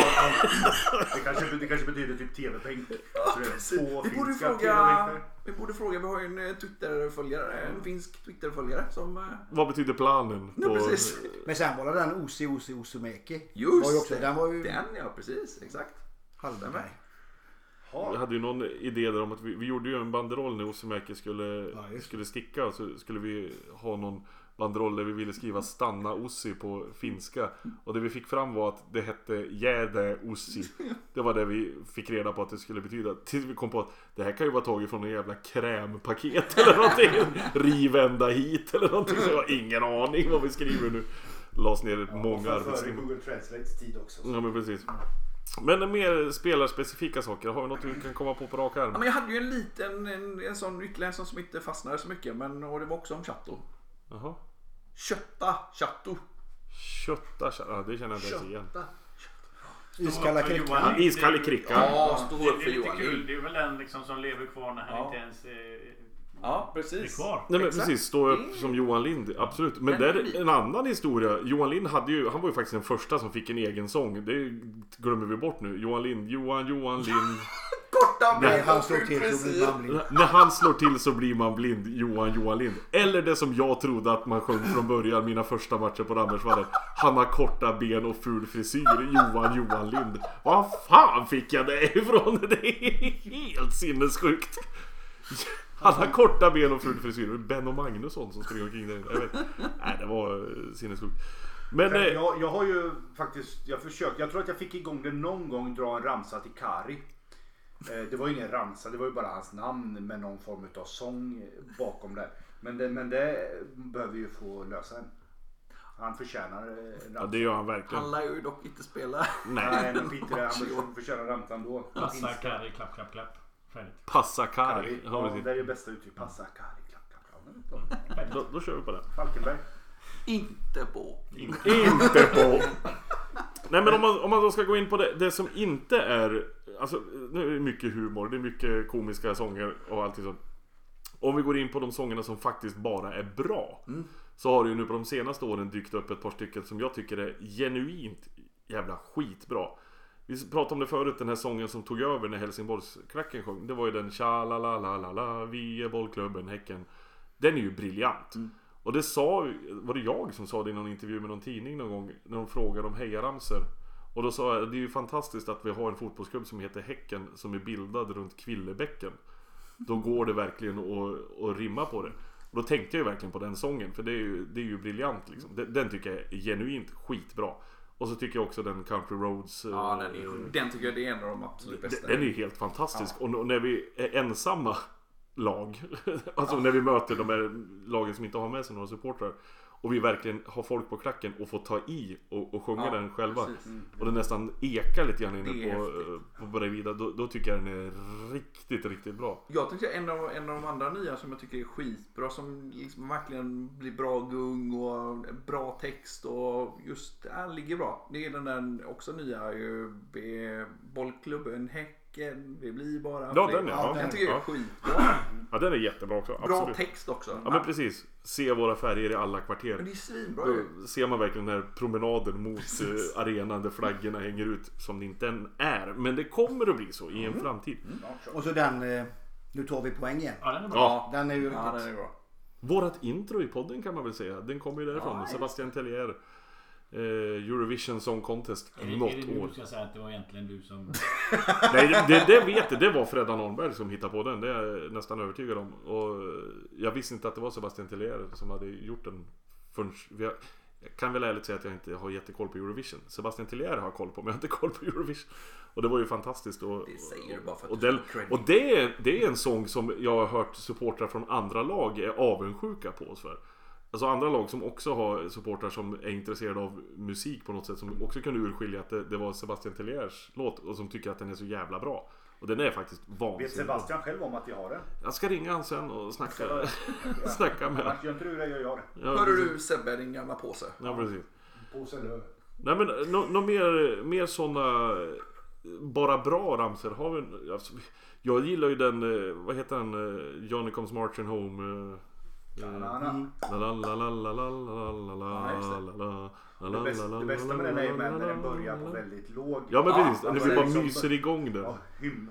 det, kanske, det kanske betyder typ TV-bänk. Är På Vi borde fråga, vi borde fråga, vi har ju en eh, Twitter-följare, en finsk Twitter-följare som... eh, Vad betyder planen? Ja, precis. Men sen var det den Osi Osi Osumäki. Just var ju också, det. Den var ju Den ja, precis. Exakt. Halvberg. Jag hade ju någon idé där om att vi, vi gjorde ju en banderoll när Osemäki skulle, Ja, skulle sticka. Så skulle vi ha någon banderoll där vi ville skriva stanna Ossi på finska. Och det vi fick fram var att det hette Jäde Ossi. Det var det vi fick reda på att det skulle betyda. Tills vi kom på att det här kan ju vara taget från en jävla krämpaket eller någonting. Riv ända hit eller någonting. Så jag har ingen aning vad vi skriver nu. Lades ner många Före arbetstimmar. Google Translates tid också. Ja men precis. Men mer spelarspecifika saker. Har vi något du kan komma på på rak Ja, arm? men jag hade ju en liten, en, en sån ytterligare en sån som inte fastnade så mycket. Men och det var också om Chatto. Jaha. Kötta Chatto. Kötta, ja, det känner jag inte ens igen. Iskalla krickar. Johan, Ja, iskall krickan. Ja, stå Det, upp det för är lite Johan. kul. Det är väl den liksom som lever kvar när han Ja. inte ens eh, Ja, Det är precis. kvar. Nej men Exakt. precis, stå upp är- som Johan Lind, absolut. Men det är en annan historia. Johan Lind hade ju, han var ju faktiskt den första som fick en egen sång. Det glömmer vi bort nu. Johan Lind, Johan, Johan Lind. Korta När han slår till så blir man blind. När han slår till så blir man blind, Johan, Johan Lind. Eller det som jag trodde att man sjöng från början, mina första matcher på Rambergsvallen. Han har korta ben och ful frisyr, Johan, Johan Lind. Vad fan fick jag det ifrån? Det är helt sinnessjukt. Han har korta ben och ful frisyr. Är Benno Magnusson som springer omkring där. Jag vet. Nej, det var eh, sinnessjukt. Men... Men eh, jag, jag har ju faktiskt, jag försökt, jag tror att jag fick igång det någon gång, dra en ramsa till Kari. Eh, Det var ingen ramsa, det var ju bara hans namn med någon form av sång bakom det. Men det, men det behöver vi ju få lösa än. Han förtjänar eh, en ramsa. Ja, det gör han verkligen. Han lär ju dock inte spela. Nej. Nej men det, han förtjänar ramsan då. Passa, Kari, klapp, klapp, klapp. Färdigt. Passa Kari. Kari. Ja, Ja, det är det bästa uttryck. Passa Kari. Klapp, klapp, klapp. Färdigt. Då, då kör vi på det. Falkenberg. Inte på. Inte på. Nej men om man, om man då ska gå in på det, det som inte är Alltså nu är det mycket humor, det är mycket komiska sånger och allt sånt Om vi går in på de sångerna som faktiskt bara är bra Så har det ju nu på de senaste åren dykt upp ett par stycken som jag tycker är genuint jävla skitbra Vi pratade om det förut, den här sången som tog över när Helsingborgsklacken sjöng. Det var ju den tja la la la la la vi är bollklubben Häcken. Den är ju briljant. Och det sa, var det jag som sa det i någon intervju med någon tidning någon gång När de frågade om hejaramsor? Och då sa jag, det är ju fantastiskt att vi har en fotbollsklubb som heter Häcken Som är bildad runt Kvillebäcken. Då går det verkligen att, att rimma på det. Och då tänkte jag ju verkligen på den sången För det är ju, det är ju briljant liksom. Den, den tycker jag är genuint skitbra Och så tycker jag också den Country Roads Ja, den, eh, är, den tycker jag är en av de absolut bästa. den är ju helt fantastisk. Och n- när vi är ensamma lag, alltså när vi möter de här lagen som inte har med sig några supportrar. Och vi verkligen har folk på klacken och får ta i och, och sjunga Ja, den själva. precis. Och det nästan ekar lite grann inne på, på Bredvida. Då, då tycker jag den är riktigt, riktigt bra. Jag tycker en av, en av de andra nya som jag tycker är skitbra som liksom verkligen blir bra gung och bra text och just där ligger bra. Det är den där också nya ju, B- Häcken, vi blir bara Ja, fler. den ja. Den ja, tycker jag är ja. skitbra. ja den är jättebra också. Bra Absolut. text också. Ja men precis. Se våra färger i alla Men kvarter. det är svinbra ju. Då ser man verkligen den här promenaden mot eh, arenan där flaggorna hänger ut som det inte än är. Men det kommer att bli så i en Mm. framtid. Och så den, eh, nu tar vi poäng igen. Ja, den är bra. Ja, Den är ju Ja, riktigt... den är bra. Vårat intro i podden kan man väl säga. Den kommer ju därifrån. Ja, Sebastian Tellier. Eh, Eurovision Song Contest. Är det, något är det nu år. du ska säga att det var egentligen du som... Nej, det, det, det vet jag. Det var Freddan Holmberg som hittade på den. Det är jag nästan övertygad om. Och eh, jag visste inte att det var Sebastian Tellier som hade gjort den förrän... Jag kan väl ärligt säga att jag inte har jättekoll på Eurovision. Sebastian Tellier har koll på, men jag har inte koll på Eurovision. Och det var ju fantastiskt. Och, Det säger du bara för att och, du den, och det, är, det är en sång som jag har hört supportrar från andra lag är avundsjuka på oss för. Alltså andra lag som också har supportrar som är intresserade av musik på något sätt som också kunde urskilja att det, det var Sebastian Telliers låt och som tycker att den är så jävla bra. Och den är faktiskt Vet vansinnigt bra. Sebastian själv om att vi har den? Jag ska ringa han sen och snacka, snacka med honom. Gör inte du det, gör jag det. Ja, precis. du Sebbe, din gamla påse. Ja, precis. Påse löv. Nej men något no, mer, mer sådana bara bra ramsor har vi alltså, Jag gillar ju den, eh, vad heter den, eh, Johnny Comes Marching Home det bästa med den är ju när den börjar på väldigt låg. Ja men precis, alltså, det bara myser igång den.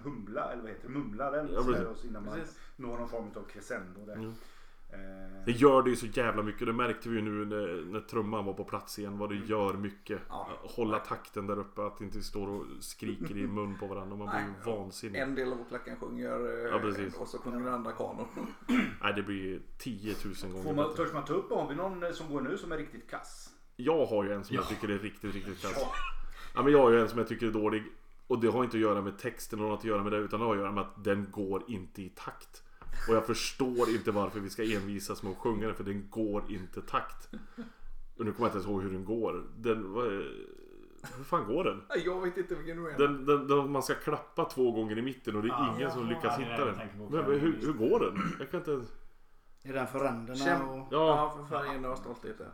Humla eller vad heter det? Mumla den. Innan man når någon form av crescendo. Mm. Eh, Det gör det ju så jävla mycket, det märkte vi ju nu när, när trumman var på plats igen vad det gör mycket. Ja. Hålla takten där uppe, att inte vi står och skriker i mun på varandra. Man blir ju vansinnig. En del av klacken sjunger eh, Ja, precis. och så sjunger den andra kanon. Nej det blir 10 000 Får gånger man, bättre. törs man ta upp, har vi någon eh, som går nu som är riktigt kass? Jag har ju en som jag Ja. tycker är riktigt, riktigt kass. Ja. Ja, men jag har ju en som jag tycker är dålig. Och det har inte att göra med texten eller något att göra med det. Utan det har att göra med att den går inte i takt. Och jag förstår inte varför vi ska envisas med att sjunga den. För den går inte takt. Och nu kommer jag inte ens ihåg hur den går. Den... Hur fan går den? Jag vet inte vilken du menar. Den, den, den? Man ska klappa två gånger i mitten och det är Ja, ingen som ja, lyckas ja, hitta den. Men hur, hur går den? Jag kan inte... Är den för ränderna Käm- och... Ja, för färgen och stoltheten.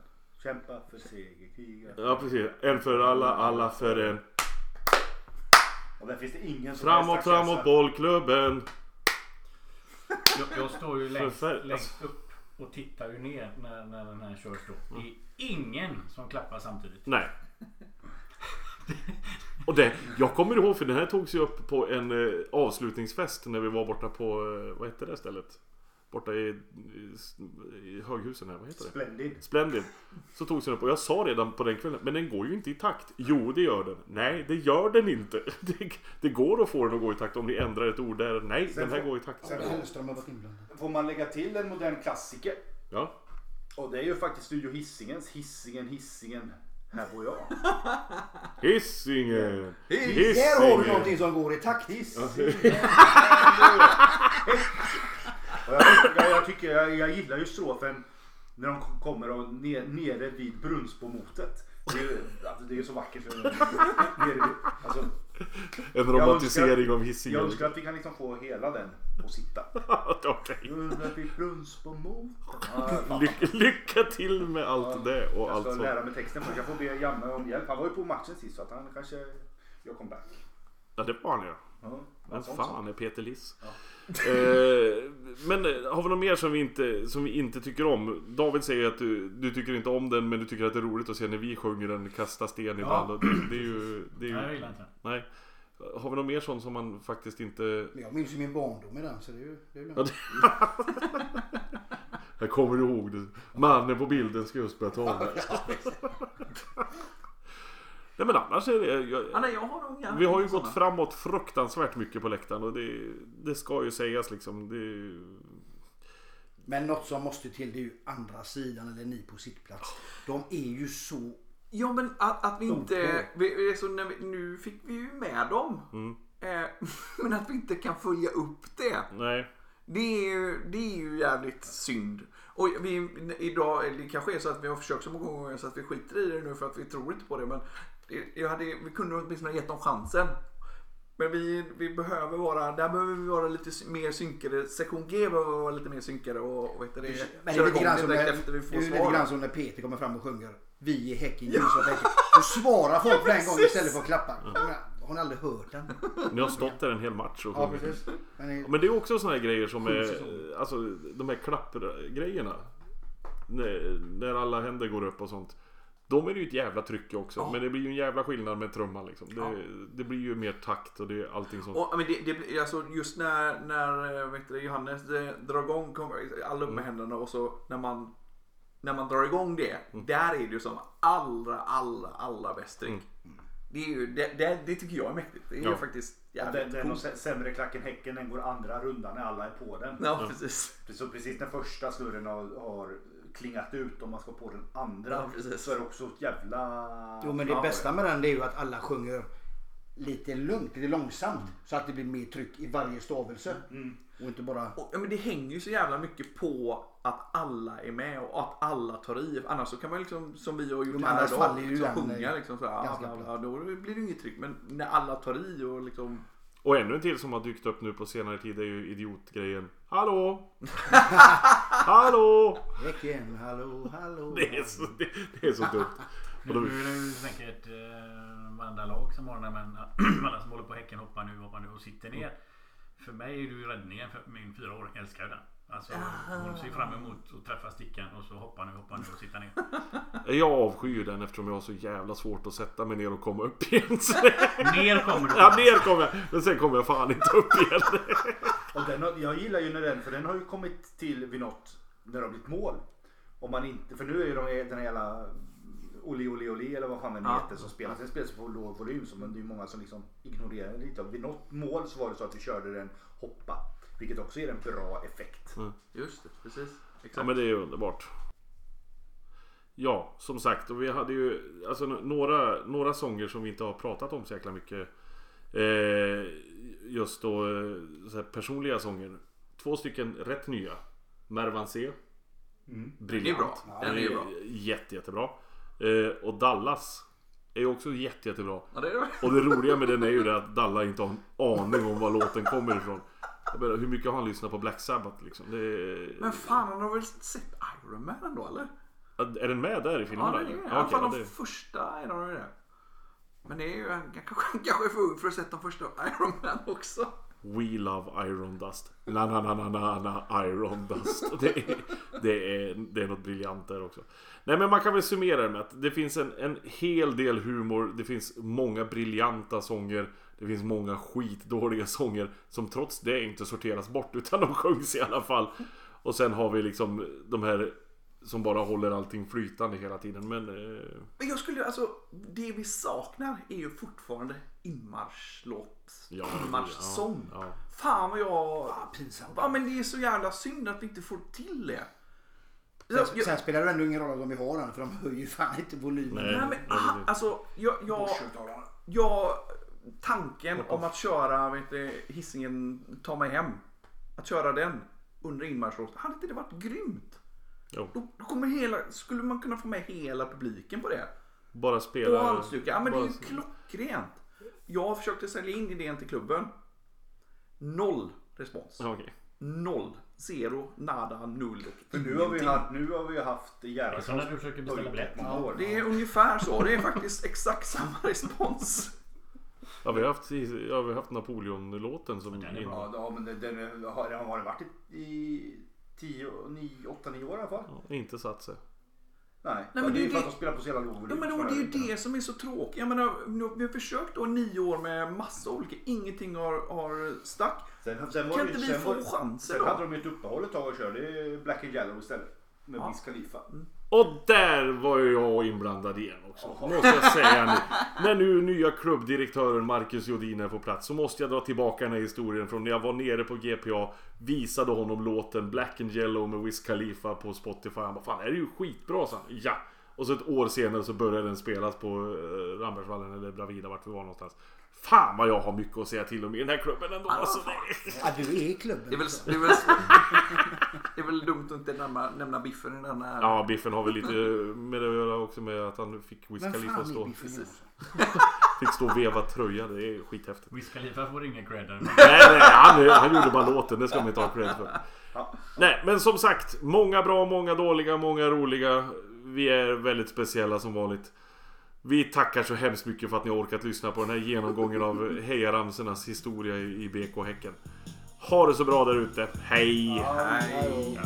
Kämpa för seger, kriga. Ja precis. En för alla, alla för en. Och där finns det ingen som Framåt, framåt bollklubben. Jag, jag står ju längst, längst upp och tittar ju ner när, när den här körs då. Det är ingen som klappar samtidigt. Nej. Och det, jag kommer ihåg för den här togs ju upp på en eh, avslutningsfest när vi var borta på, eh, vad hette det stället? Borta i, i, i höghusen här, vad heter det? Splendid. Splendid. Så togs den upp och jag sa redan på den kvällen, men den går ju inte i takt. Jo, det gör den. Nej, det gör den inte. Det, det går att få den att gå i takt om ni ändrar ett ord där. Nej, Sen den här får- går i takt. sen- Hellström har varit inblandad. Får man lägga till en modern klassiker. Ja. Och det är ju faktiskt Studio Hisingens Hisingen, Hisingen, här bor jag. Hisingen! Där har du någonting som går i takt. Hisingen. Jag, jag, jag, tycker, jag, jag gillar ju strofen när de kommer och ner, nere vid Brunnsbomotet. Det är ju alltså, det är ju så vackert. så- Nere vid, alltså, En romantisering av jag Hisingen. önskar att vi kan liksom få hela den och sitta. Ja, fan. Lycka, lycka till med allt det och Jag allt ska sånt. lära mig texten först. Jag får be Janne om hjälp. Han var ju på matchen sist så att han kanske gör comeback. Ja, det var han ja. Ja, Vem fan sak. är Peter Liss? Eh, men eh, har vi något mer som vi inte, som vi inte tycker om? David säger att du, du tycker inte om den men du tycker att det är roligt att se när vi sjunger den Kasta sten ibland. Och Det, det är ju... Det är Nej, jag ju gillar inte nej. Har vi något mer sånt som man faktiskt inte... Jag minns ju min barndom i den så det är ju det är Ja, lugnt. Jag kommer ihåg det. Mannen på bilden ska just börja tala. Nej men annars är det... Jag, Ja, nej, jag har Vi har ju såna. gått framåt fruktansvärt mycket på läktaren och det, det ska ju sägas liksom. Det, Men något som måste till det är ju andra sidan eller ni på sittplats. De är ju så... Ja men att, att vi inte... Vi, när vi, nu fick vi ju med dem. Mm. Eh, men att vi inte kan följa upp det. nej. Det är ju, det är ju jävligt synd. Och vi, idag, det kanske är så att vi har försökt så många gånger så att vi skiter i det nu för att vi tror inte på det. Men det, jag hade, vi kunde åtminstone gett dem chansen. Men vi, vi behöver vara, där behöver vi vara lite mer synkade. Sektion G behöver vara lite mer synkade och vad heter det, Men det är lite grann det som när, efter vi det får är lite grann som när Peter kommer fram och sjunger Vi är Häcken, Häcken. Så svarar folk på en gång istället för att klappa. Menar, Har ni aldrig hört den? Ni har stått där en hel match och Ja precis. Men det- Men det är också såna här grejer som är, alltså de här klappgrejerna. När, när alla händer går upp och sånt. De är det ju ett jävla tryck också. Ja. Men det blir ju en jävla skillnad med trumman liksom. Det, Ja. det blir ju mer takt och det är allting sånt. Och, men det, det, blir- alltså, just när, när eh, vet du, Johannes drar igång, alla upp med händerna och så när man, när man drar igång det, där är det ju som allra, allra, allra bäst tryck. Det, är ju, det, det, det tycker jag är mäktigt. Det är ju Ja. faktiskt Den, jävligt den har coolt. sä- sämre klack än Häcken. Den går andra rundan när alla är på den. Ja, precis. Så precis när första snurren har, har klingat ut och man ska på den andra. Ja, precis. så är det också ett jävla... Jo men det Ja, bästa med den det är ju att alla sjunger lite lugnt, lite långsamt. Så att det blir mer tryck i varje stavelse. Och inte bara... Och, ja, men det hänger ju så jävla mycket på att alla är med och att alla tar i. Annars så kan man liksom, som vi har gjort men här annars idag, faller ju liksom, den, sjunga liksom så här, ganska alla, ja, då blir det inget tryck. Men när alla tar i och liksom Och ännu en till som har dykt upp nu på senare tid är ju idiotgrejen. Hallå! Hallå! Häcken, hallå, hallå. Det är så, det, det är så dumt. Nu är det ju säkert eh, varenda lag som har den här men alla som håller på Häcken hoppar nu, hoppar nu och sitter ner. För mig är det ju räddningen för min fyraåring älskar ju den. Alltså hon ser fram emot att träffa stickan och så hoppar nu, hoppar nu och sitta ner. jag avskyr den eftersom jag har så jävla svårt att sätta mig ner och komma upp igen. Ner kommer du! ja, ner kommer jag. Men sen kommer jag fan inte upp igen. Och den, har- jag gillar ju när den, för den har ju kommit till vid något när det har blivit mål. Om man inte, för nu är ju de, den här jävla Oli Oli Oli eller vad fan den Ja. heter som spelas. Den spelas på låg volym så men det är många som liksom ignorerar den lite. Vid något mål så var det så att vi körde den hoppa. Vilket också ger en bra effekt. Just det, precis. Ja Exakt. men det är underbart. Ja, som sagt. Och vi hade ju alltså, några, några sånger som vi inte har pratat om så jäkla mycket. Eh, just då eh, så här, personliga sånger. Två stycken rätt nya. Mervan C. Briljant. Den är bra. Den är bra. Jätte, jättebra. Eh, och Dallas. Är också jätte, jättebra. Ja, det är det. Och det roliga med den är ju det att Dalla inte har en aning om var låten kommer ifrån. Jag menar, hur mycket har han lyssnat på Black Sabbath liksom? Är... Men fan, han har väl sett Iron Man ändå eller? Är den med där i Ja, filmen? det är eller? det. I Ja, alla fall ja, de första Iron Man är. Men det är ju, han kanske, kanske är för ung för att ha sett de första Iron Man också. We love Iron Dust. Na na na na na na Iron Dust. Det är, det, är, det är något briljant där också. Nej men man kan väl summera det med att det finns en, en hel del humor. Det finns många briljanta sånger. Det finns många skitdåliga sånger som trots det inte sorteras bort utan de sjungs i alla fall. Och sen har vi liksom de här som bara håller allting flytande hela tiden. Men eh, Men jag skulle alltså, det vi saknar är ju fortfarande inmarschlåt. Ja, Inmarschsång. ja, ja. Fan vad jag... Pinsamt. Ja men det är så jävla synd att vi inte får till det. Sen, Jag, sen spelar det ändå ingen roll om vi har den för de höjer fan inte volymen. Nej. nej men nej, ah, alltså, jag, jag, jag, tanken om att köra vet du, hissingen Ta mig hem. Att köra den under inmarschlåt. Hade inte det varit grymt? Jo. Då, då kommer hela, skulle man kunna få med hela publiken på det? Bara spela... halsdukar. Ja men det är ju klockrent. Jag försökte sälja in idén till klubben. Noll respons. Okej. Noll. Zero, nada, noll. För nu har vi haft, nu har vi haft Gerhardsson. Det är ungefär så. Det är faktiskt exakt samma respons. Ja, vi har haft, ja, vi har haft Napoleon-låten som... Den är in- bra. Ja, ja, men den, den har, den har varit i, i 10, 8, 9 år i alla fall. Ja, inte satt sig. Nej, men det det är ju för att de spelar på så jävla låg Ja, volym. men då, det är ju det som är så tråkigt. Jag menar, nu- vi har försökt då nio år med massa olika, ingenting har, har stack. Sen, sen var Kan det, inte vi sen få var, chanser Sen då? hade de ju ett uppehåll ett tag och körde Black and Yellow istället. Med Ja. Wiz Khalifa. Och där var ju jag inblandad igen också. Måste jag säga nu. När nu nya klubbdirektören Marcus Jodin är på plats så måste jag dra tillbaka den här historien från när jag var nere på GPA. Visade honom låten Black and Yellow med Wiz Khalifa på Spotify. Han bara fan är det ju skitbra sa han. Ja! Och så ett år senare så började den spelas på uh, Rambergsvallen eller Bravida vart vi var någonstans. Fan vad jag har mycket att säga till om i den här klubben ändå. Alltså, det... Ja, du är i klubben. Det är väl, det är väl, det är väl dumt att inte nämna, nämna Biffen i den här. Ja, Biffen har väl lite med det att göra också med att han fick Wiz Khalifa stå, Johansson? fick stå och veva tröja. Det är skithäftigt. Wiz Khalifa får ingen cred. Nej, nej, han, han gjorde bara låten. Det ska man inte ha cred för. Nej, men som sagt. Många bra, många dåliga, många roliga. Vi är väldigt speciella som vanligt. Vi tackar så hemskt mycket för att ni har orkat lyssna på den här genomgången av hejaramsornas historia i i BK Häcken. Ha det så bra där ute. Hej! Ja.